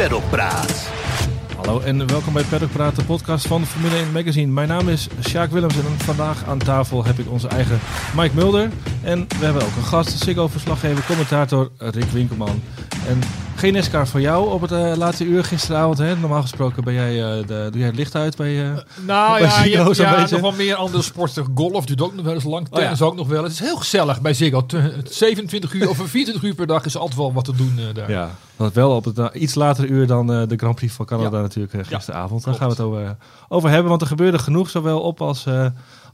Paddock Praat. Hallo en welkom bij Paddock Praat, de podcast van Formule 1 Magazine. Mijn naam is Sjaak Willems en vandaag aan tafel heb ik onze eigen Mike Mulder. En we hebben ook een gast, Ziggo-verslaggever, commentator Rick Winkelman. En geen NASCAR voor jou op het uh, laatste uur gisteravond. Hè? Normaal gesproken ben jij, uh, de, doe jij het licht uit bij uh, Nou bij ja, Ziggo, je, ja nog wel meer andere sporten. Golf doet ook nog wel eens lang. Tennis oh, ja. ook nog wel. Het is heel gezellig bij Ziggo. 27 uur of 24 uur per dag is altijd wel wat te doen daar. Ja, dat wel op het iets later uur dan de Grand Prix van Canada ja. natuurlijk gisteravond. Daar gaan we het over, over hebben. Want er gebeurde genoeg, zowel op als,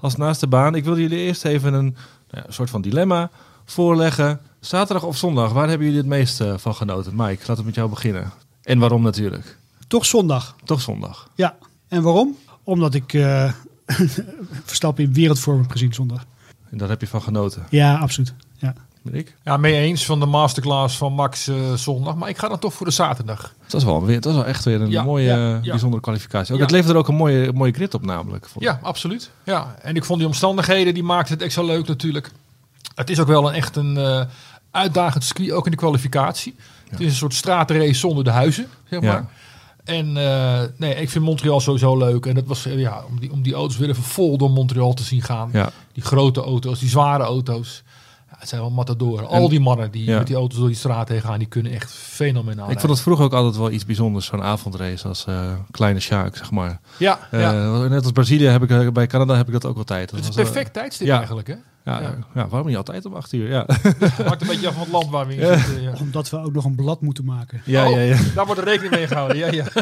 als naast de baan. Ik wil jullie eerst even een, nou een soort van dilemma voorleggen. Zaterdag of zondag, waar hebben jullie het meest uh, van genoten? Mike, laten we met jou beginnen. En waarom natuurlijk? Toch zondag. Toch zondag. Ja, en waarom? Omdat ik uh, Verstappen in wereldvorm heb gezien zondag. En daar heb je van genoten? Ja, absoluut. Ja. Ik? Ja, mee eens van de masterclass van Max uh, zondag. Maar ik ga dan toch voor de zaterdag. Dat was wel, weer, dat was wel echt weer een ja, mooie, ja, ja. bijzondere kwalificatie. Ook, Het leverde er ook een mooie, mooie grid op namelijk. Ja, absoluut. Ja, en ik vond die omstandigheden, die maakten het extra leuk natuurlijk. Het is ook wel een echt een uh, uitdagend circuit, ook in de kwalificatie. Het is een soort straatrace zonder de huizen, zeg maar. En uh, nee, ik vind Montreal sowieso leuk. En dat was ja, om die, om die auto's weer even vol door Montreal te zien gaan. Die grote auto's, die zware auto's. Ja, het zijn wel matadoren. Al die mannen die met die auto's door die straat heen gaan, die kunnen echt fenomenaal. Ik vond het vroeger ook altijd wel iets bijzonders, zo'n avondrace als uh, kleine Sjaak, zeg maar. Ja, ja, Net als Brazilië heb ik bij Canada heb ik dat ook altijd. Dat het is perfect tijdstip eigenlijk, hè? Ja, ja. ja, waarom niet altijd om acht uur? Ja. Maakt een beetje af van het land waar we in zitten. Ja. Omdat we ook nog een blad moeten maken. Ja, ja, ja. Oh, daar wordt er rekening mee gehouden. Ja, ja.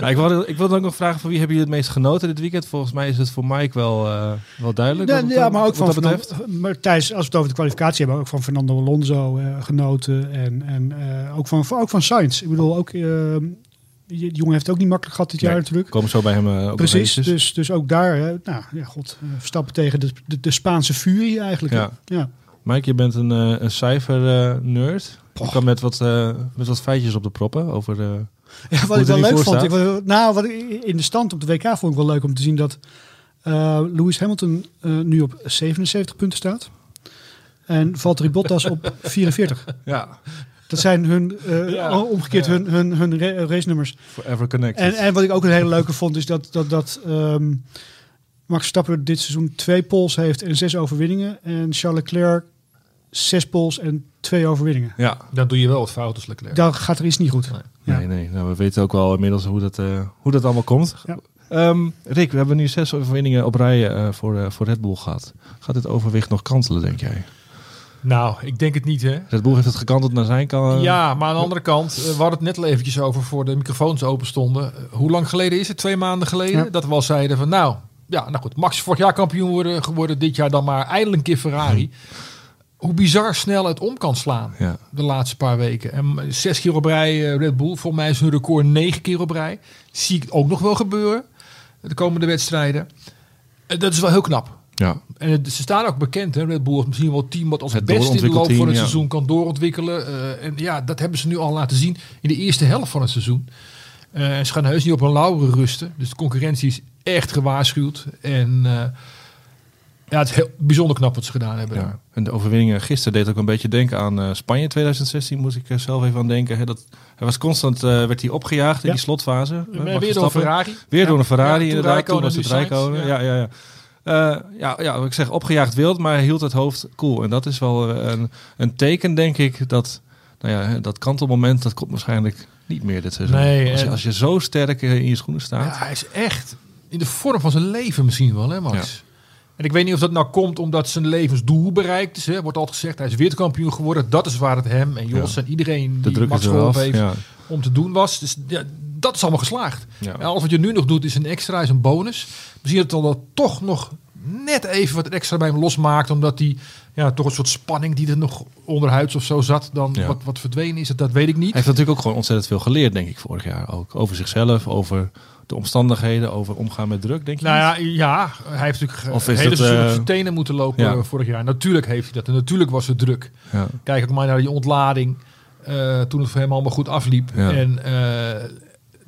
Nou, ik, wilde, ik wilde ook nog vragen van wie hebben jullie het meest genoten dit weekend? Volgens mij is het voor Mike wel, uh, wel duidelijk. Ja, ja maar ook van maar Thijs, als we het over de kwalificatie hebben, ook van Fernando Alonso uh, genoten. En, en uh, ook, van, ook van Sainz. Ik bedoel, ook die jongen heeft het ook niet makkelijk gehad dit jaar natuurlijk. Komen zo bij hem uh, Precies, dus, dus ook daar, nou ja, god, uh, Verstappen tegen de, de, de, Spaanse furie eigenlijk. Ja. ja. Mike, je bent een, een cijfer-nerd. Je kan met wat, met wat feitjes op de proppen over. Ja, wat ik wel leuk vond. Ik, nou, wat ik, in de stand op de WK vond ik wel leuk om te zien dat Lewis Hamilton nu op 77 punten staat. En Valtteri Bottas op 44. Ja. Dat zijn hun, uh, ja, omgekeerd ja. hun, hun, hun race nummers. Forever connected. En, en wat ik ook een hele leuke vond, is dat, dat, dat um, Max Verstappen dit seizoen twee poles heeft en zes overwinningen. En Charles Leclerc zes poles en twee overwinningen. Ja, dan doe je wel wat fout als Leclerc. Dan gaat er iets niet goed. Nee, ja. nee, nee. Nou, we weten ook wel inmiddels hoe dat, uh, hoe dat allemaal komt. Ja. Um, Rick, we hebben nu zes overwinningen op rij uh, voor, uh, voor Red Bull gehad. Gaat dit overwicht nog kantelen, denk jij? Nou, ik denk het niet, hè. Red Bull heeft het gekanteld naar zijn kant. Ja, maar aan de andere kant, we hadden het net al eventjes over voor de microfoons open stonden. Hoe lang geleden is het? Twee maanden geleden? Ja. Dat we al zeiden van, nou, ja, nou goed, Max vorig jaar kampioen worden, geworden, dit jaar dan maar eindelijk een keer Ferrari. Hm. Hoe bizar snel het om kan slaan ja. de laatste paar weken. En zes keer op rij Red Bull, voor mij is hun record negen keer op rij. Zie ik ook nog wel gebeuren, de komende wedstrijden. Dat is wel heel knap. Ja. En het, ze staan ook bekend, hè? Red Bull is misschien wel het team wat als het beste in de loop van het ja. seizoen kan doorontwikkelen. Uh, en ja, dat hebben ze nu al laten zien in de eerste helft van het seizoen. Uh, ze gaan heus niet op een lauweren rusten. Dus de concurrentie is echt gewaarschuwd. En uh, ja, het is heel bijzonder knap wat ze gedaan hebben. Ja. En de overwinningen gisteren deed ook een beetje denken aan Spanje 2016, moest ik zelf even aan denken. Hè, dat, hij was constant, werd hij opgejaagd in die slotfase. weer door een Ferrari. Weer door een Ferrari, inderdaad. Toen was het Rijkonen. Ja, ja, ja. Uh, ja, ja, ik zeg opgejaagd wild, maar hij hield het hoofd cool. En dat is wel een, een teken, denk ik, dat nou ja, dat kantelmoment, dat komt waarschijnlijk niet meer dit seizoen. Nee, als, je, als je zo sterk in je schoenen staat. Ja, hij is echt in de vorm van zijn leven misschien wel, hè Max? Ja. En ik weet niet of dat nou komt omdat zijn levensdoel bereikt is. Hè. Wordt altijd gezegd, hij is wereldkampioen geworden. Dat is waar het hem en Jos ja. en iedereen die Max geholpen heeft ja. om te doen was. Dus ja, dat is allemaal geslaagd. Ja. En alles wat je nu nog doet is een extra, is een bonus. Misschien dat het dan toch nog net even wat extra bij hem losmaakt. Omdat die ja, toch een soort spanning die er nog onderhuids of zo zat, dan ja. wat, wat verdwenen is. Dat, dat weet ik niet. Hij heeft natuurlijk ook gewoon ontzettend veel geleerd, denk ik, vorig jaar ook. Over zichzelf, over de omstandigheden, over omgaan met druk, denk je? Nou ja, ja hij heeft natuurlijk of is hele dat, uh, zijn tenen moeten lopen ja. vorig jaar. Natuurlijk heeft hij dat. En natuurlijk was het druk. Ja. Kijk ook maar naar die ontlading. Uh, toen het voor hem allemaal goed afliep. En uh,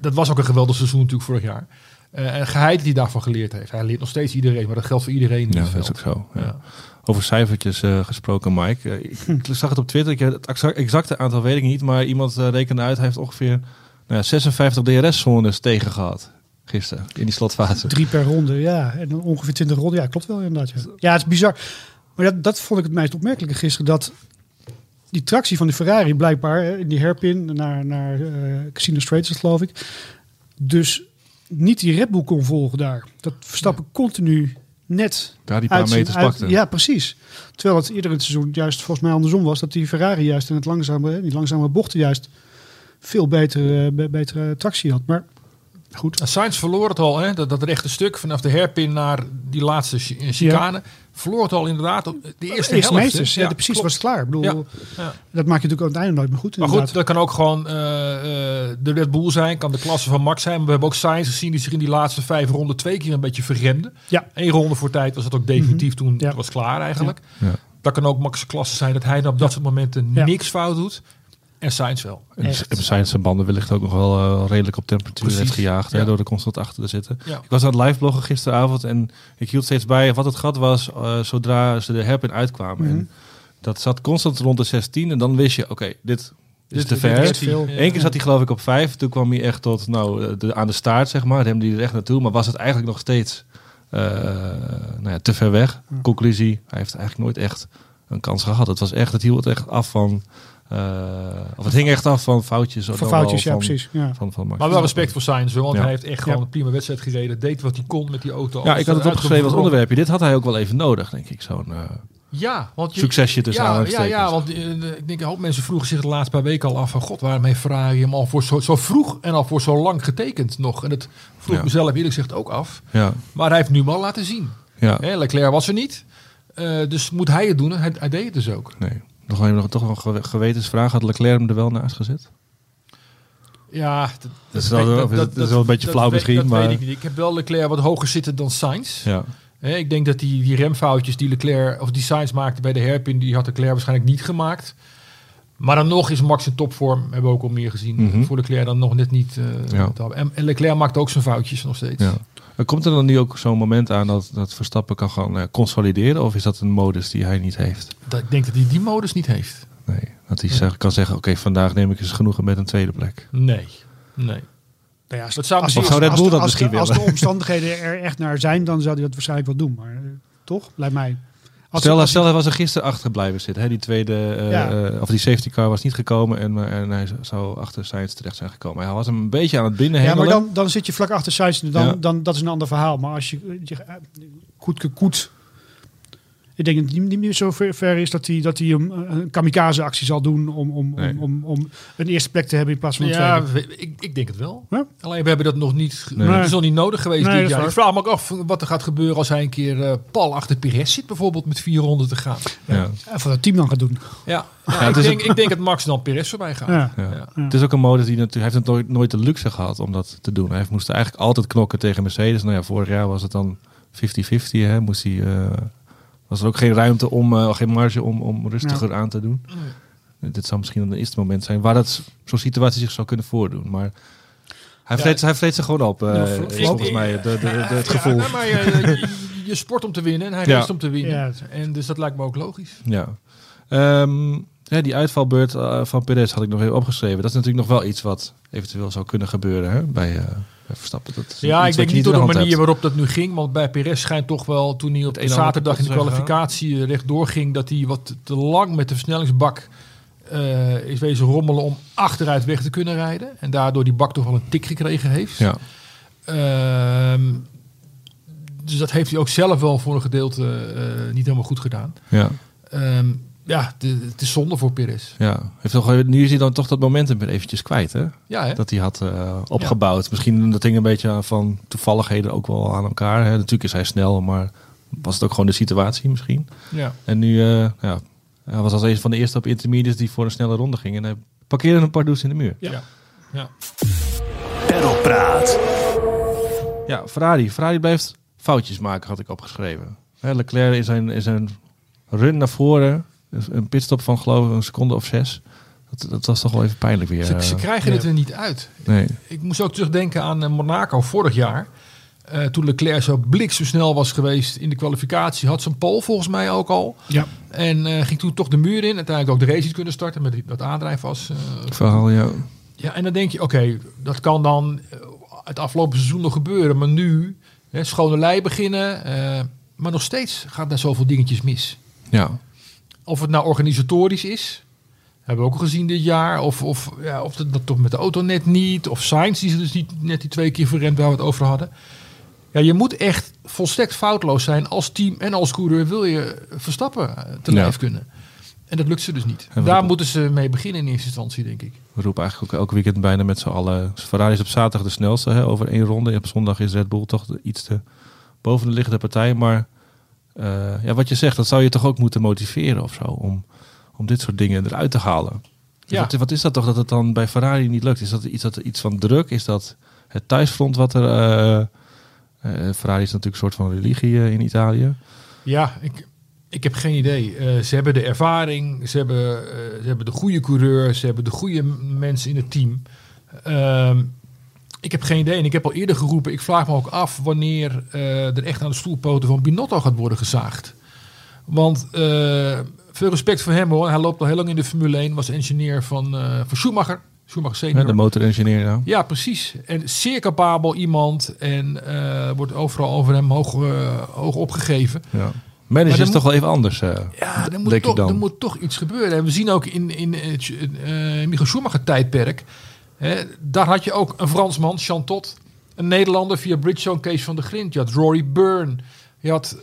dat was ook een geweldig seizoen natuurlijk vorig jaar. Uh, en geheid die hij daarvan geleerd heeft. Hij leert nog steeds iedereen, maar dat geldt voor iedereen. Ja, dat is ook zo. Ja. Ja. Over cijfertjes uh, gesproken, Mike. Uh, ik, ik, zag het op Twitter. Ik, het exacte aantal weet ik niet, maar iemand rekende uit. Hij heeft ongeveer nou, 56 DRS-zones tegen gehad gisteren in die slotfase. Drie per ronde, ja. En dan ongeveer 20 ronden. Ja, klopt wel inderdaad. Ja, ja het is bizar. Maar dat, dat vond ik het meest opmerkelijke gisteren. Dat die tractie van de Ferrari blijkbaar in die herpin naar, naar uh, Casino Straits, geloof ik. Dus niet die Red Bull kon volgen daar. Dat Verstappen continu net daar die paar meters pakte. Ja, precies. Terwijl het eerder in het seizoen juist volgens mij andersom was. Dat die Ferrari juist in het langzame, die langzame bochten juist veel betere, betere tractie had. Maar Goed. Sainz verloor het al, hè? Dat, dat rechte stuk vanaf de herpin naar die laatste chicane. Ja. Verloor het al inderdaad op de eerste helft. Meesters, ja, precies klopt. was het klaar. Ik bedoel, ja. Dat maak je natuurlijk aan het einde nooit meer goed. Maar goed, dat kan ook gewoon uh, uh, de Red Bull zijn, kan de klasse van Max zijn. Maar we hebben ook Sainz gezien die zich in die laatste vijf ronden twee keer een beetje verremde. Ja. Eén ronde voor tijd was het ook definitief mm -hmm. toen was klaar eigenlijk. Dat kan ook Max' klasse zijn dat hij op dat soort momenten niks fout doet. En Sainz wel. En Sainz zijn banden wellicht ook nog wel uh, redelijk op temperatuur Precies. gejaagd. Ja. Hè, door de constant achter te zitten. Ja. Ik was aan het live bloggen gisteravond en ik hield steeds bij wat het gat was uh, zodra ze de herpin uitkwamen. Mm -hmm. En dat zat constant rond de 16 en dan wist je, oké, okay, dit is te ver. Eén keer zat hij geloof ik op 5. Toen kwam hij echt tot nou, eh, de, aan de staart, zeg maar. Hem die er echt naartoe. Maar was het eigenlijk nog steeds uh, nou ja, te ver weg. Conclusie, hij heeft eigenlijk nooit echt een kans gehad. Het was echt, het hield echt af van of het hing echt af van foutjes. Van foutjes, ja, precies. Ja. Van, van maar wel respect voor Sainz, want hij heeft echt gewoon een prima wedstrijd gereden. Deed wat hij kon met die auto. Ja, ik had het opgeschreven als onderwerpje. Dit had hij ook wel even nodig, denk ik. Zo'n uh, ja, want je, succesje tussen ja, ja, ja, want uh, ik denk een hoop mensen vroegen zich de laatste paar weken al af van god, waarom heeft Ferrari hem al voor zo, zo vroeg en al voor zo lang getekend nog? En dat vroeg ja. mezelf eerlijk gezegd ook af. Ja. Maar hij heeft nu mal laten zien. Ja. Hè, Leclerc was er niet. Uh, dus moet hij het doen. Hij, hij deed het dus ook. Nee. Nog even toch een gewetensvraag. Had Leclerc hem er wel naast gezet? Ja, dat, dat, is, wel, dat, dat, dat is wel een beetje flauw misschien. Dat maar... weet ik niet. Ik heb wel Leclerc wat hoger zitten dan Sainz. Ja. He, ik denk dat die, die remfoutjes die Leclerc of die Sainz maakte bij de herpin, die had Leclerc waarschijnlijk niet gemaakt. Maar dan nog is Max in topvorm, hebben we ook al meer gezien. Mm -hmm. Voor Leclerc dan nog net niet. Uh, ja. en, en, Leclerc maakt ook zijn foutjes nog steeds. Ja. Komt er dan nu ook zo'n moment aan dat, dat Verstappen kan gaan uh, consolideren? Of is dat een modus die hij niet heeft? Dat, ik denk dat hij die modus niet heeft. Nee, dat hij zeg, kan zeggen, oké, okay, vandaag neem ik eens genoegen met een tweede plek. Nee, nee. Nou ja, als, dat zou, als, als, dat misschien Als de omstandigheden er echt naar zijn, dan zou hij dat waarschijnlijk wel doen. Maar uh, toch, lijkt mij. Als stel, als stel hij was er gisteren achter blijven zitten. Hè? Die tweede, uh, ja. uh, of die safety car was niet gekomen en, en hij zou achter Sainz terecht zijn gekomen. Hij was hem een beetje aan het binnen Ja, maar dan, dan zit je vlak achter Sainz. Dan, ja. dan, dat is een ander verhaal. Maar als je, je goed gekoet ik denk dat het niet meer zo ver is dat hij, dat hij een, een kamikaze-actie zal doen om, om, nee. om, om, om, een eerste plek te hebben in plaats van een ja, tweede. Ik, ik denk het wel. Ja? Alleen we hebben dat nog niet. Nee. Het is nog niet nodig geweest nee, dit jaar. Ik vraag me ook af wat er gaat gebeuren als hij een keer uh, pal achter Pires zit, bijvoorbeeld met vier ronden te gaan. Ja. ja. En wat het team dan gaat doen. Ja, ja ik, denk, ik denk dat Max dan Pires voorbij gaat. Het is ook een modus die natuurlijk. Hij heeft nooit, nooit de luxe gehad om dat te doen. Hij moest eigenlijk altijd knokken tegen Mercedes. Nou ja, vorig jaar was het dan 50-50. Moest hij. Uh, was er ook geen ruimte om, uh, geen marge om, om rustiger ja. aan te doen. Nee. Dit zou misschien een eerste moment zijn waar dat zo'n situatie zich zou kunnen voordoen. Maar hij vreet, ja, hij vreet zich gewoon op, uh, is volgens mij de, de, de, het gevoel. Ja, maar je, je, sport om te winnen en hij ja. race om te winnen. En dus dat lijkt me ook logisch. Ja. Um, ja, die uitvalbeurt uh, van Perez had ik nog even opgeschreven. Dat is natuurlijk nog wel iets wat eventueel zou kunnen gebeuren hè, bij, uh, bij Verstappen. Dat ja, ik denk niet door de, manier hebt. waarop dat nu ging. Want bij Perez schijnt toch wel, toen hij op de zaterdag in de kwalificatie uh, rechtdoor ging, dat hij wat te lang met de versnellingsbak uh, is wezen rommelen om achteruit weg te kunnen rijden. En daardoor die bak toch wel een tik gekregen heeft. Ja. Uh, dus dat heeft hij ook zelf wel voor een gedeelte uh, niet helemaal goed gedaan. Ja. Um, ja, de, het is zonde voor Pires. Ja, heeft toch, nu is hij dan toch dat momentum weer eventjes kwijt, hè? Ja, hè? Dat hij had uh, opgebouwd. Ja. Misschien dat ding een beetje van toevalligheden ook wel aan elkaar. Hè? Natuurlijk is hij snel, maar was het ook gewoon de situatie misschien? Ja. En nu, uh, ja, hij was als een van de eerste op intermediates die voor een snelle ronde ging. En hij parkeerde een paar doos in de muur. Ja. ja. Perlpraat. Ja, Ferrari. Ferrari blijft foutjes maken, had ik opgeschreven. Hè, Leclerc is zijn, is zijn run naar voren een pitstop van geloof ik een seconde of zes. Dat, dat was toch wel even pijnlijk weer. Ze, ze krijgen ja. het er niet uit. Nee. Ik moest ook terugdenken aan Monaco vorig jaar. Uh, toen Leclerc zo snel was geweest in de kwalificatie, had zijn pol volgens mij ook al. Ja. En uh, ging toen toch de muur in. Uiteindelijk ook de race kunnen starten met dat aandrijf was. Uh, Verhaal, ja. Ja, en dan denk je, oké, dat kan dan het afgelopen seizoen nog gebeuren. Maar nu, hè, schone lei beginnen. maar nog steeds gaat daar zoveel dingetjes mis. Ja. Of het nou organisatorisch is, hebben we ook al gezien dit jaar. Of, of, ja, of het dat toch met de auto net niet. Of Sainz die ze dus niet net die twee keer verrend waar we het over hadden. Ja, je moet echt volstrekt foutloos zijn als team en als coureur wil je Verstappen te lijf kunnen. En dat lukt ze dus niet. Daar moeten ze mee beginnen in eerste instantie, denk ik. We roepen eigenlijk ook elke weekend bijna met z'n allen. Ferrari is op zaterdag de snelste hè, over één ronde. Op zondag is Red Bull toch iets te boven de liggende partij. Maar uh, ja, wat je zegt, dat zou je toch ook moeten motiveren of zo. Om, om dit soort dingen eruit te halen. Ja. Wat, wat, is dat toch dat het dan bij Ferrari niet lukt? Is dat iets, dat, iets van druk? Is dat het thuisfront wat er... Uh, Ferrari is natuurlijk een soort van religie in Italië. Ja, ik, ik heb geen idee. ze hebben de ervaring, ze hebben, ze hebben de goede coureur, ze hebben de goede mensen in het team. Ehm, ik heb geen idee. En ik heb al eerder geroepen, ik vraag me ook af wanneer er echt aan de stoelpoten van Binotto gaat worden gezaagd. Want veel respect voor hem hoor. Hij loopt al heel lang in de Formule 1. Was engineer van, uh, van Schumacher. Schumacher senior. Ja, de motorengineer ja. Ja, precies. En zeer capabel iemand. En uh, wordt overal over hem hoog, uh, hoog opgegeven. Ja. Manager is toch wel even anders. ja, er moet, toch, er moet toch iets gebeuren. En we zien ook in, in het Michael Schumacher tijdperk. Daar had je ook een Fransman, Chantot. Een Nederlander via Bridgestone, Kees van de Grint. Je had Rory Byrne. Je had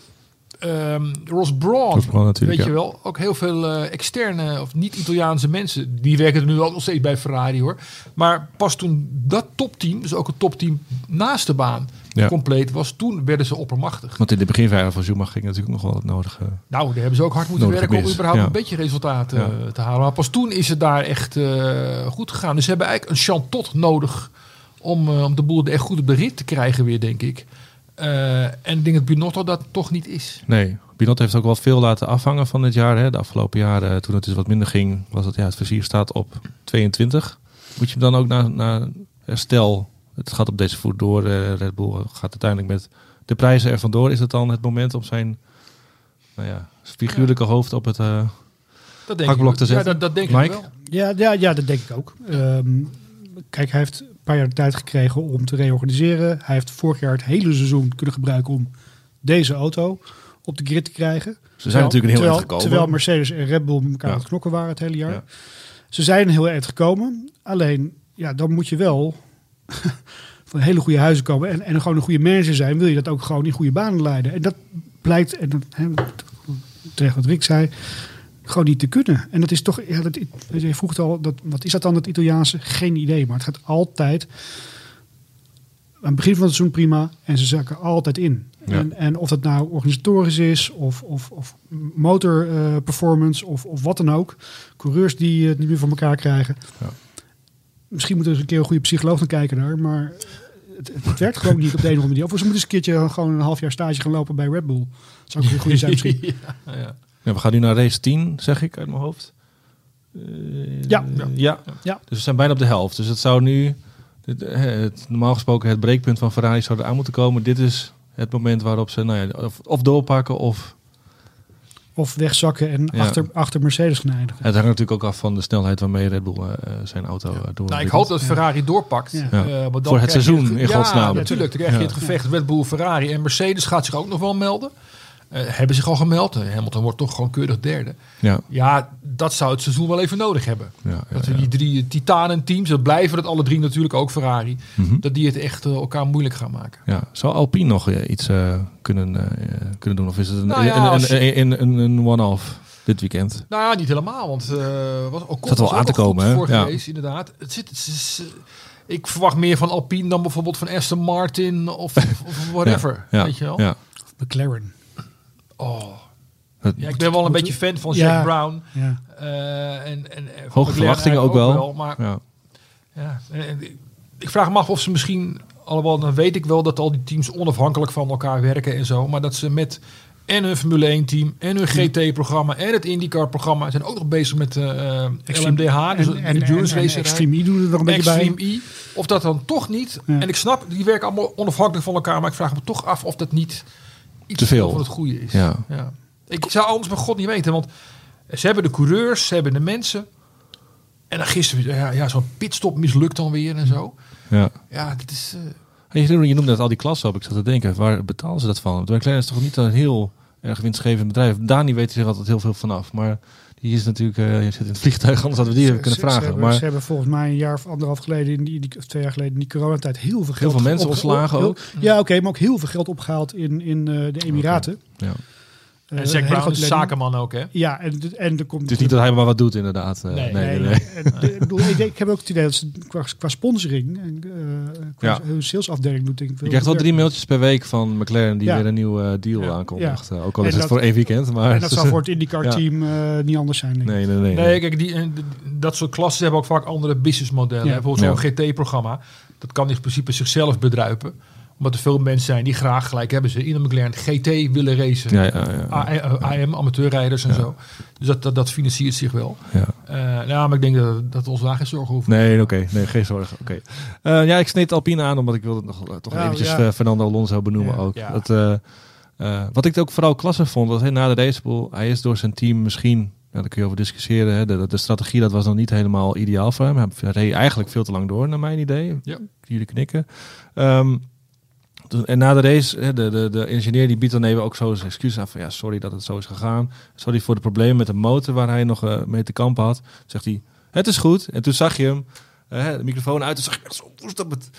Um, Ross Braun, weet je wel. Ook heel veel uh, externe of niet-Italiaanse mensen. Die werken er nu ook nog steeds bij Ferrari hoor. Maar pas toen dat topteam, dus ook het topteam naast de baan, ja. compleet was, toen werden ze oppermachtig. Want in de beginjaren van Schumacher ging natuurlijk nog wel het nodige. Nou, daar hebben ze ook hard moeten werken om überhaupt een beetje resultaten uh, te halen. Maar pas toen is het daar echt uh, goed gegaan. Dus ze hebben eigenlijk een chantot nodig om, om de boel echt goed op de rit te krijgen weer, denk ik. Uh, en ik denk dat Binotto dat toch niet is. Nee, Binotto heeft ook wel veel laten afhangen van dit jaar. Hè. De afgelopen jaren, toen het dus wat minder ging, was het, ja, het versier staat op 22. Moet je hem dan ook naar, naar herstel, het gaat op deze voet door, uh, Red Bull gaat uiteindelijk met de prijzen er vandoor. Is het dan het moment om zijn nou ja, figuurlijke ja. hoofd op het uh, dat denk hakblok te zetten? Ja, dat, dat denk Mike? ik wel. Ja, ja, ja, dat denk ik ook. Um, kijk, hij heeft paar jaar de tijd gekregen om te reorganiseren. Hij heeft vorig jaar het hele seizoen kunnen gebruiken om deze auto op de grid te krijgen. Ze zijn natuurlijk een heel terwijl, gekomen. Terwijl Mercedes en Red Bull elkaar aan het knokken waren het hele jaar. Ja. Ze zijn heel eind gekomen. Alleen, ja, dan moet je wel van hele goede huizen komen en, en gewoon een goede manager zijn. Wil je dat ook gewoon in goede banen leiden? En dat blijkt, en dat, terecht wat Rick zei, gewoon niet te kunnen. En dat is toch, ja, dat, je vroeg al, dat, wat is dat dan het Italiaanse? Geen idee, maar het gaat altijd aan het begin van het seizoen prima en ze zakken altijd in. En, en, of dat nou organisatorisch is, of, of, of motor uh, performance, of, of wat dan ook. Coureurs die het niet meer voor elkaar krijgen. Ja. Misschien moeten we eens een keer een goede psycholoog naar kijken daar, maar het, het werkt gewoon niet op de ene of andere manier. Of ze moeten eens een keertje gewoon een half jaar stage gaan lopen bij Red Bull. Dat zou ook een goede zijn misschien. ja, ja. We gaan nu naar race 10, zeg ik uit mijn hoofd. Uh, ja, ja. ja. Dus we zijn bijna op de helft. Dus het zou nu, het, normaal gesproken, het breekpunt van Ferrari zou er aan moeten komen. Dit is het moment waarop ze nou ja, of, of doorpakken of... Of wegzakken en achter, achter Mercedes gaan eindigen. Het hangt natuurlijk ook af van de snelheid waarmee Red Bull uh, zijn auto uh, door. Nou, ik hoop dat Ferrari doorpakt. Uh, Voor het seizoen, in godsnaam. Ja, natuurlijk. Dan krijg je het gevecht Red Bull, Ferrari en Mercedes gaat zich ook nog wel melden. Uh, hebben zich al gemeld. Hamilton wordt toch gewoon keurig derde. Ja, ja dat zou het seizoen wel even nodig hebben. Ja, dat we die drie titanen teams, dat blijven het alle drie natuurlijk ook Ferrari, mm -hmm. dat die het echt uh, elkaar moeilijk gaan maken. Ja. Zou Alpine nog uh, iets kunnen, kunnen doen? Of is het een, nou ja, een, een, een, een, een one-off? Dit weekend. Nou ja, niet helemaal, want uh, was ook dat wel aan te komen, hè? Geweest, inderdaad. Het zit, het is, ik verwacht meer van Alpine dan bijvoorbeeld van Aston Martin of, of whatever, weet je wel? Ja. McLaren. Oh. Ja, ik ben wel een beetje fan van Jack Brown. Ja. Uh, en, en, Hoge verwachtingen ook, wel. wel. maar ja. ja ik vraag me af of ze misschien, allemaal dan weet ik wel dat al die teams onafhankelijk van elkaar werken en zo, maar dat ze met en hun Formule 1 team en hun GT-programma en het IndyCar programma zijn ook nog bezig met uh, LMDH, dus en, en, en, race. Extreme E doen er nog een beetje bij. E. Of dat dan toch niet. Ja. En ik snap, die werken allemaal onafhankelijk van elkaar, maar ik vraag me toch af of dat niet iets te veel van het goede is. Ja. Ik zou anders bij God niet weten, want ze hebben de coureurs, ze hebben de mensen. En dan gisteren, ja, ja zo'n pitstop mislukt dan weer en zo. Ja, ja dat is... Uh... Je, je noemde net al die klassen op. Ik zat te denken, waar betalen ze dat van? De McLaren is toch niet een heel erg winstgevend bedrijf. Dani weet er zich altijd heel veel vanaf. Maar die is natuurlijk, uh, je zit in het vliegtuig, anders hadden we die kunnen vragen. Ze hebben, maar ze hebben volgens mij een jaar of anderhalf geleden, in die, twee jaar geleden, in die coronatijd heel veel geld Heel veel mensen ontslagen ook. Ja, oké, maar ook heel veel geld opgehaald in, in uh, de Emiraten. Ja. En uh, Zack Brown is zakenman ook, hè? Ja, en, en er komt... Het is niet dat hij maar wat doet, inderdaad. Nee, nee, nee. nee. En, ik, bedoel, ik, ik, heb ook het idee dat ze qua, qua sponsoring en uh, qua ja. hun salesafdeling doet denk ik Je krijgt wel drie mailtjes per week van McLaren die ja. weer een nieuwe uh, deal ja. aankondigt. Ja. ook al is het voor één weekend. Maar en dat zou voor het IndyCar-team uh, niet anders zijn, denk nee, nee, nee, nee. kijk, die, dat soort klassen hebben ook vaak andere businessmodellen. Bijvoorbeeld zo'n GT-programma. Dat kan in principe zichzelf bedruipen omdat er veel mensen zijn die graag, gelijk hebben ze, in een McLaren GT willen racen. Ja, ja, ja, AM, amateurrijders en zo. Dus dat, dat, dat, financiert zich wel. Ja. Uh, ja, maar ik denk dat, dat ons daar geen zorgen hoeft. Nee, oké. Okay. Nee, geen zorgen. Oké. Okay. Uh, ja, ik sneed Alpine aan, omdat ik wilde nog toch eventjes Fernando Alonso benoemen ook. Dat, wat ik ook vooral klasse vond, was hey, na de racepool, hij is door zijn team misschien ja, daar kun je over discussiëren. Hè. De, de, strategie dat was nog niet helemaal ideaal voor hem. Hij reed eigenlijk veel te lang door, naar mijn idee. Ja. Jullie knikken. Um, en na de race, de, de, de ingenieur die biedt dan even ook zo zijn excuus aan van ja, sorry dat het zo is gegaan. Sorry voor de problemen met de motor waar hij nog uh, mee te kampen had. Zegt hij, het is goed. En toen zag je hem uh, de microfoon uit en zag je zo woest op, het,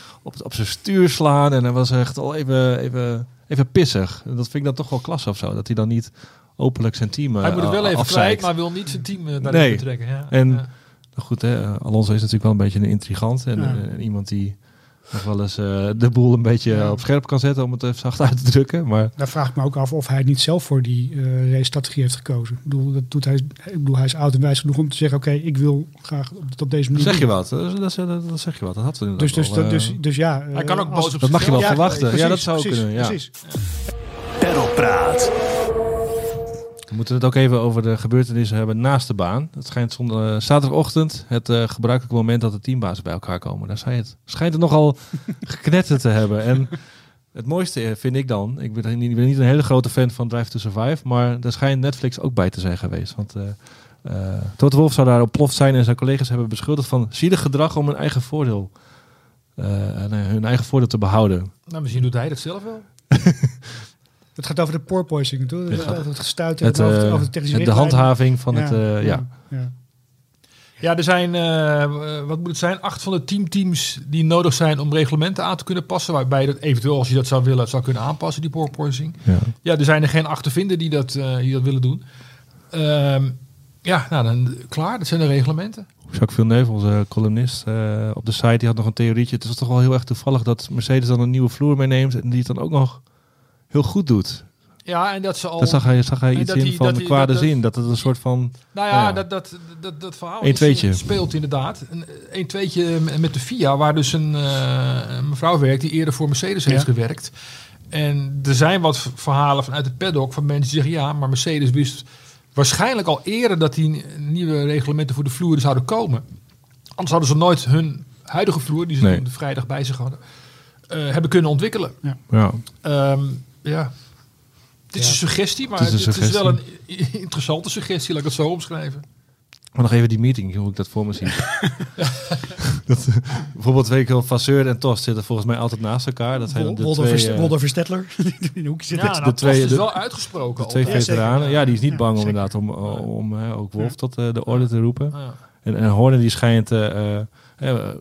op, zijn stuur slaan. En hij was echt al even, even, even pissig. En dat vind ik dan toch wel klasse of zo. Dat hij dan niet openlijk zijn team Hij moet het wel even afzeikt. kwijt, maar wil niet zijn team daarin nee. betrekken. Ja. En ja. goed, hè, Alonso is natuurlijk wel een beetje een intrigant. En, ja. en iemand die nog wel eens uh, de boel een beetje ja. op scherp kan zetten, om het even zacht uit te drukken. Maar daar vraag ik me ook af of hij niet zelf voor die uh, race-strategie heeft gekozen. Ik bedoel, dat doet hij, ik bedoel, hij is oud en wijs genoeg om te zeggen: Oké, okay, ik wil graag op, op deze manier. zeg je wat? Dat, dat, dat, dat zeg je wat. Dat had we dus, dus, al, uh, dus, dus ja. hij kan ook boos op Dat mag je wel ja, verwachten. Precies, ja, dat zou precies, kunnen. Ja. Precies. Perlpraat. We moeten het ook even over de gebeurtenissen hebben naast de baan. Het schijnt zondag, uh, zaterdagochtend het uh, gebruikelijke moment dat de teambazen bij elkaar komen. Daar zei het. Schijnt het nogal geknetterd te hebben. En het mooiste vind ik dan, ik ben, niet, ik ben niet een hele grote fan van Drive to Survive, maar daar schijnt Netflix ook bij te zijn geweest. Want uh, uh, Toto Wolf zou daar ontploft zijn en zijn collega's hebben beschuldigd van zielig gedrag om hun eigen voordeel, uh, hun eigen voordeel te behouden. Nou, misschien doet hij dat zelf wel. Het gaat over de porpoising, toch? Ja. Over het gestuiten, Het, over, uh, over de technische de handhaving van ja, het, uh, ja. ja. ja. Er zijn, uh, wat moet het zijn, acht van de tien teams die nodig zijn om reglementen aan te kunnen passen. Waarbij je dat eventueel, als je dat zou willen, zou kunnen aanpassen, die porpoising. Ja. ja, er zijn er geen acht te vinden die dat, uh, die dat willen doen. Um, ja, nou dan klaar, dat zijn de reglementen. Jacques Villeneuve, onze columnist uh, op de site, die had nog een theorietje. Het is toch wel heel erg toevallig dat Mercedes dan een nieuwe vloer meeneemt en die het dan ook nog heel goed doet. Ja, en dat ze al. Dat zag hij, zag hij iets in die, van de kwade dat, zin. Dat het een soort van. Nou ja, ja. Dat, dat, dat, dat verhaal een tweetje. speelt inderdaad. Een, een tweetje met de FIA, waar dus een, uh, een mevrouw werkt die eerder voor Mercedes ja. heeft gewerkt. En er zijn wat verhalen vanuit het paddock van mensen die zeggen: ja, maar Mercedes wist waarschijnlijk al eerder dat die nieuwe reglementen voor de vloer zouden komen. Anders hadden ze nooit hun huidige vloer, die ze nee. de vrijdag bij zich hadden, uh, hebben kunnen ontwikkelen. Ja. ja. Um, ja. Het is ja. een suggestie, maar het is, het is, wel een interessante suggestie, laat ik het zo omschrijven. Maar nog even die meeting, hoe ik dat voor me zie. dat, bijvoorbeeld weet ik wel, Vasseur en Tost zitten volgens mij altijd naast elkaar. Dat zijn de Wolder twee... Verst Wolder Verstettler. in de hoek zitten. Ja, nou, de twee, is wel uitgesproken. De twee veteranen. Ja, die is niet bang om inderdaad om, om uh, ook Wolf tot uh, de orde te roepen. En, en Horner die schijnt... Uh,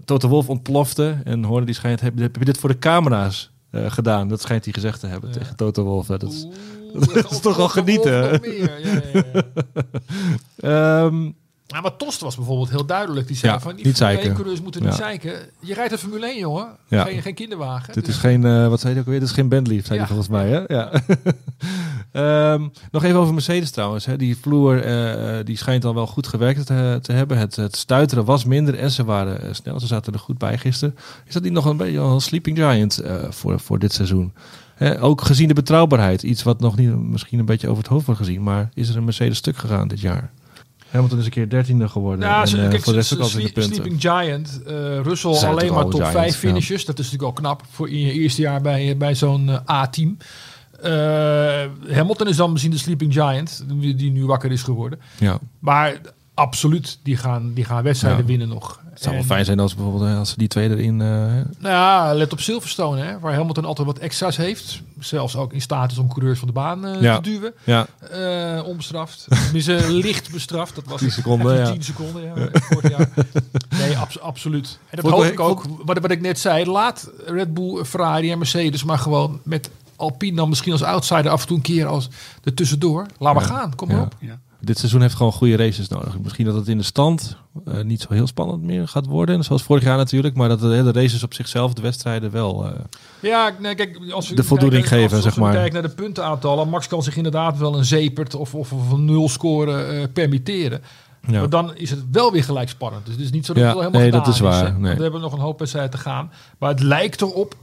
Toto Wolf ontplofte en Horner die schijnt... Heb, heb je dit voor de camera's uh, gedaan. Dat schijnt hij gezegd te hebben ja. tegen Toto Wolf. Dat is, Oeh, dat is toch wel genieten. Ja, ja, um, maar Tost was bijvoorbeeld heel duidelijk. Die zei ja, van die niet Formule 1-coureurs moeten niet zeiken. Je rijdt een Formule 1, jongen. Ja. Geen, geen kinderwagen. Dit dus. is geen, uh, wat zei hij ook weer? Dit is geen Bentley, zei hij volgens mij. Hè? Ja. um, nog even over Mercedes trouwens. Hè. Die vloer uh, die schijnt al wel goed gewerkt te, te hebben. Het, het stuiteren was minder en ze waren uh, snel. Ze zaten er goed bij gisteren. Is dat niet nog een beetje een sleeping giant voor, voor dit seizoen? Hè, ook gezien de betrouwbaarheid. Iets wat nog niet misschien een beetje over het hoofd wordt gezien. Maar is er een Mercedes stuk gegaan dit jaar? Hamilton is een keer dertiende geworden. Ja, en, ze, uh, kijk, voor de rest ook altijd in de punten. Sleeping Giant, uh, Russell alleen maar top 5 finishes. Ja. Dat is natuurlijk al knap voor in je eerste jaar bij, bij zo'n uh, A-team. Hamilton is dan misschien de Sleeping Giant, die, nu wakker is geworden. Ja. Maar absoluut, die gaan, die gaan wedstrijden winnen nog. Het zou wel fijn zijn als bijvoorbeeld als ze die twee erin... Uh... Nou ja, let op Silverstone, hè, waar Hamilton altijd wat extra's heeft. Zelfs ook in staat is om coureurs van de baan uh, te duwen. Ja. Uh, onbestraft. Tenminste, licht bestraft. Dat was 10 seconden, ja. 10 seconden, ja. Vorig jaar. Nee, abs absoluut. En dat hoop ik ook. Wat, wat ik net zei, laat Red Bull, Ferrari en Mercedes maar gewoon met Alpine dan misschien als outsider af en toe een keer als er tussendoor. Laat maar gaan, kom maar op. Ja dit seizoen heeft gewoon goede races nodig. Misschien dat het in de stand uh, niet zo heel spannend meer gaat worden. Zoals vorig jaar natuurlijk. Maar dat de hele races op zichzelf, de wedstrijden wel uh, ja, nee, kijk, als we de voldoening kijken, geven. Als, zeg maar. kijken naar de puntenaantallen. Max kan zich inderdaad wel een zepert of, of, of een nul score uh, permitteren. Ja. Maar dan is het wel weer gelijk spannend. Dus het is niet zo dat ja, het wel helemaal nee, dat is waar. Is, nee. We hebben nog een hoop wedstrijden te gaan. Maar het lijkt erop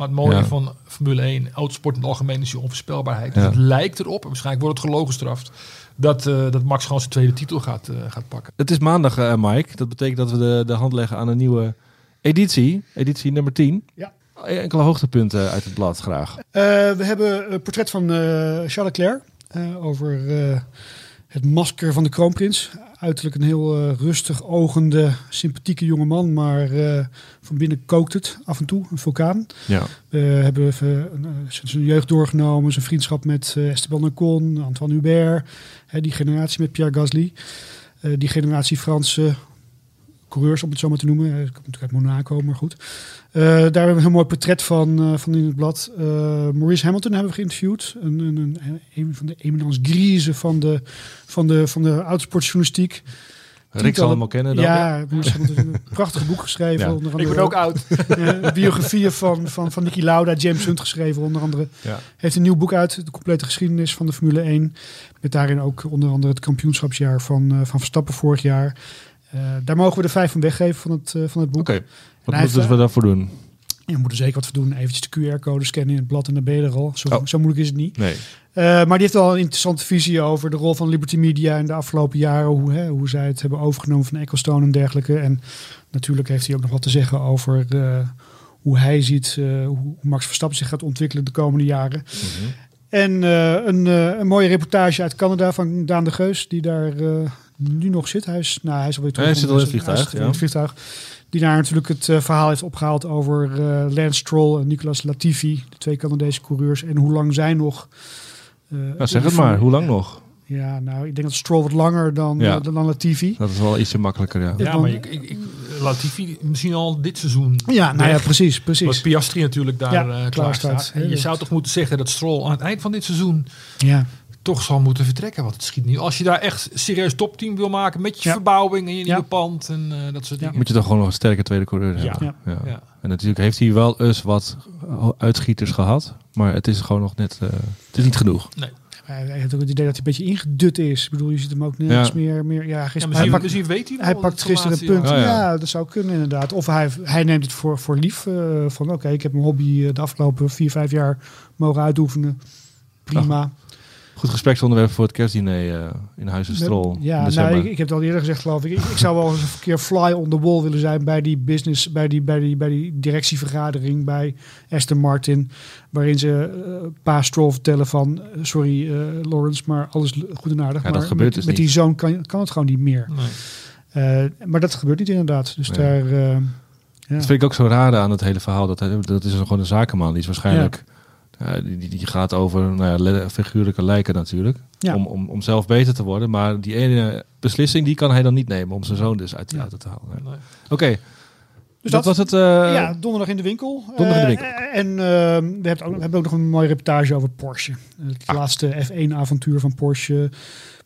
maar het mooie ja. van Formule 1, autosport in het algemeen, is die onvoorspelbaarheid. Ja. Dus het lijkt erop, en waarschijnlijk wordt het gelogen gestraft, dat, uh, dat Max gewoon zijn tweede titel gaat, uh, gaat pakken. Het is maandag, uh, Mike. Dat betekent dat we de, de hand leggen aan een nieuwe editie. Editie nummer 10. Ja. Enkele hoogtepunten uit het blad, graag. we hebben een portret van Charles Leclerc over het masker van de kroonprins. Uiterlijk een heel uh, rustig ogende, sympathieke jongeman, maar uh, van binnen kookt het af en toe, een vulkaan. Ja. We hebben uh, zijn jeugd doorgenomen, zijn vriendschap met Esteban Ocon, Antoine Hubert, hè, die generatie met Pierre Gasly. die generatie Franse coureurs, om het zo maar te noemen. Hij komt natuurlijk uit Monaco, maar goed. Uh, daar hebben we een heel mooi portret van, uh, van in het blad. Uh, Maurice Hamilton hebben we geïnterviewd. Een, een, een, een van de eminence grieze van de, van de, van de autosportjournalistiek. Rick zal hem al kennen dan. Ja, Maurice Hamilton heeft een prachtig boek geschreven. Ja. Onder Ik ben ook oud. biografieën van, van, van Nicky Lauda, James Hunt geschreven onder andere. Ja. Heeft een nieuw boek uit, de complete geschiedenis van de Formule 1. Met daarin ook onder andere het kampioenschapsjaar van, van Verstappen vorig jaar. Uh, daar mogen we de vijf van weggeven van het, uh, van het boek. Oké, okay. wat moeten we daarvoor doen? Je moet er zeker wat voor doen. Eventjes de QR-code scannen in het blad en dan ben je er al. Zo, oh. zo moeilijk is het niet. Nee. Uh, maar die heeft wel een interessante visie over de rol van Liberty Media in de afgelopen jaren. Hoe, hè, hoe zij het hebben overgenomen van Ecclestone en dergelijke. En natuurlijk heeft hij ook nog wat te zeggen over hoe hij ziet hoe Max Verstappen zich gaat ontwikkelen de komende jaren. Mm -hmm. En een, een, mooie reportage uit Canada van Daan de Geus, die daar nu nog zit. Hij is, nou, hij is alweer terug. Hij zit al in het vliegtuig. Ja. In het vliegtuig. Die daar natuurlijk het uh, verhaal heeft opgehaald over uh, Lance Stroll en Nicolas Latifi, de twee Canadese coureurs, en hoe lang zij nog. Uh, nou, zeg het maar, hoe lang nog? Ja, nou, ik denk dat Stroll wat langer dan, ja. dan, dan Latifi. Dat is wel ietsje makkelijker, ja. Ja, maar ik, ik, ik, Latifi misschien al dit seizoen. Ja, nou ja, precies, precies. Wat Piastri natuurlijk daar ja, klaar, klaar staat. staat. En je zou toch moeten zeggen dat Stroll aan het eind van dit seizoen ja toch zal moeten vertrekken. Want het schiet niet. Als je daar echt serieus topteam wil maken met je ja. verbouwing en je nieuwe ja. pand en uh, dat soort dingen. Moet je toch gewoon nog een sterke tweede coureur ja. hebben. Ja. En natuurlijk heeft hij wel eens wat uitschieters gehad. Maar het is gewoon nog net, uh, het is niet genoeg. Nee. Hij heeft ook het idee dat hij een beetje ingedut is. Ik bedoel, je ziet hem ook nergens meer, meer. Ja, gisteren, misschien, hij pakt, misschien weet hij wel hij pakt gisteren een punt. Ja. ja. dat zou kunnen inderdaad. Of hij, hij neemt het voor, voor lief. Uh, van oké, okay, ik heb mijn hobby de afgelopen vier, vijf jaar mogen uitoefenen. Prima. Goed gespreksonderwerp voor het kerstdiner uh, in Huizen Strol. Ja, nou, ik, ik, heb het al eerder gezegd, geloof ik. ik. Ik zou wel eens een keer fly on the wall willen zijn bij die business, bij die, bij die, bij die directievergadering bij Aston Martin. Waarin ze uh, pa Stroll vertellen van, uh, sorry uh, Lawrence, maar alles goed en aardig. Ja, maar dat gebeurt met, dus met niet. die zoon kan, kan het gewoon niet meer. Nee. maar dat gebeurt niet inderdaad. Dus Nee. daar... ja. Dat vind ik ook zo raar aan het hele verhaal. Dat, hij, dat is gewoon een zakenman. Die is waarschijnlijk... Ja, die, die gaat over nou ja, figuurlijke lijken natuurlijk. Ja. Om, om, om zelf beter te worden. Maar die ene beslissing die kan hij dan niet nemen om zijn zoon dus uit Ja. auto te halen. Nee. Oké, Dus dat, dat, was het. eh, ja, donderdag in de winkel. donderdag in de Eh, en eh, we, hebben ook, we hebben ook nog een mooie reportage over Porsche. Het Ah. laatste F1-avontuur van Porsche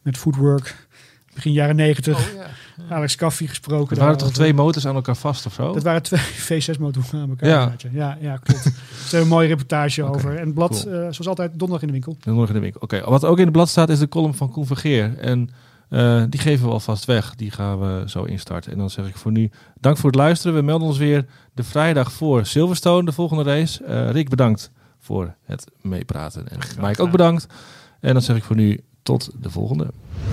met Footwork. Begin jaren negentig. Oh. Alex Caffey gesproken. Er waren toch twee motors aan elkaar vast of zo? Dat waren twee V6-motoren aan elkaar. Ja. Ja, ja, klopt. Dus er is een mooie reportage over. En het blad, cool. eh, zoals altijd, donderdag in de winkel. Donderdag in de winkel. Oké, wat ook in het blad staat is de column van Koen Vergeer. En eh, die geven we alvast weg. Die gaan we zo instarten. En dan zeg ik voor nu dank voor het luisteren. We melden ons weer de vrijdag voor Silverstone, de volgende race. Eh, Rick, bedankt voor het meepraten. En Mike ook bedankt. En dan zeg ik voor nu tot de volgende.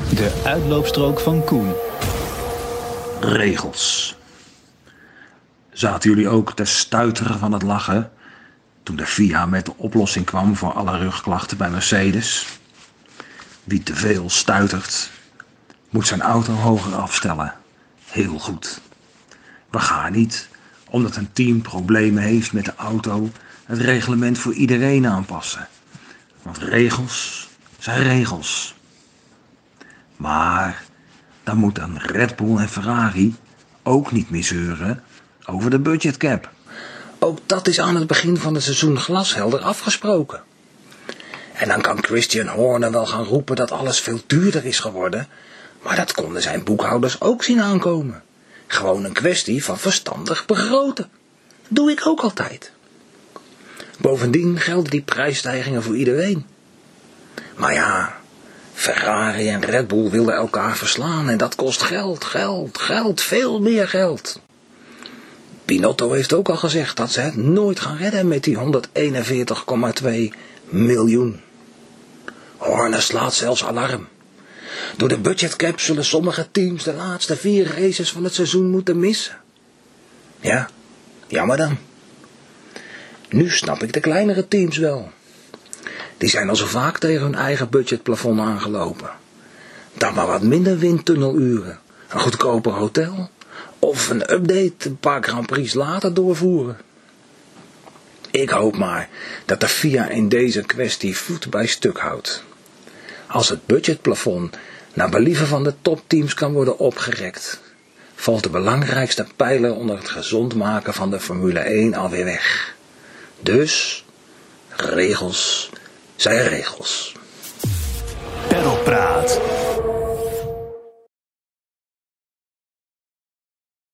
De uitloopstrook van Koen. Regels. Zaten jullie ook te stuiteren van het lachen toen de FIA met de oplossing kwam voor alle rugklachten bij Mercedes? Wie te veel stuitert, moet zijn auto hoger afstellen. Heel goed. We gaan niet, omdat een team problemen heeft met de auto, het reglement voor iedereen aanpassen. Want regels zijn regels. Maar dan moet een Red Bull en Ferrari ook niet meer zeuren over de budgetcap. Ook dat is aan het begin van het seizoen glashelder afgesproken. En dan kan Christian Horner wel gaan roepen dat alles veel duurder is geworden, maar dat konden zijn boekhouders ook zien aankomen. Gewoon een kwestie van verstandig begroten. Doe ik ook altijd. Bovendien gelden die prijsstijgingen voor iedereen. Maar ja, Ferrari en Red Bull wilden elkaar verslaan en dat kost geld, geld, geld, veel meer geld. Pinotto heeft ook al gezegd dat ze het nooit gaan redden met die 141,2 miljoen. Horner slaat zelfs alarm. Door de budgetcap zullen sommige teams de laatste vier races van het seizoen moeten missen. Ja, jammer dan. Nu snap ik de kleinere teams wel. Die zijn al zo vaak tegen hun eigen budgetplafond aangelopen. Dan maar wat minder windtunneluren, een goedkoper hotel of een update een paar Grand Prix later doorvoeren. Ik hoop maar dat de FIA in deze kwestie voet bij stuk houdt. Als het budgetplafond naar believen van de topteams kan worden opgerekt, valt de belangrijkste pijler onder het gezond maken van de Formule 1 alweer weg. Dus, regels zijn regels. Perlpraat.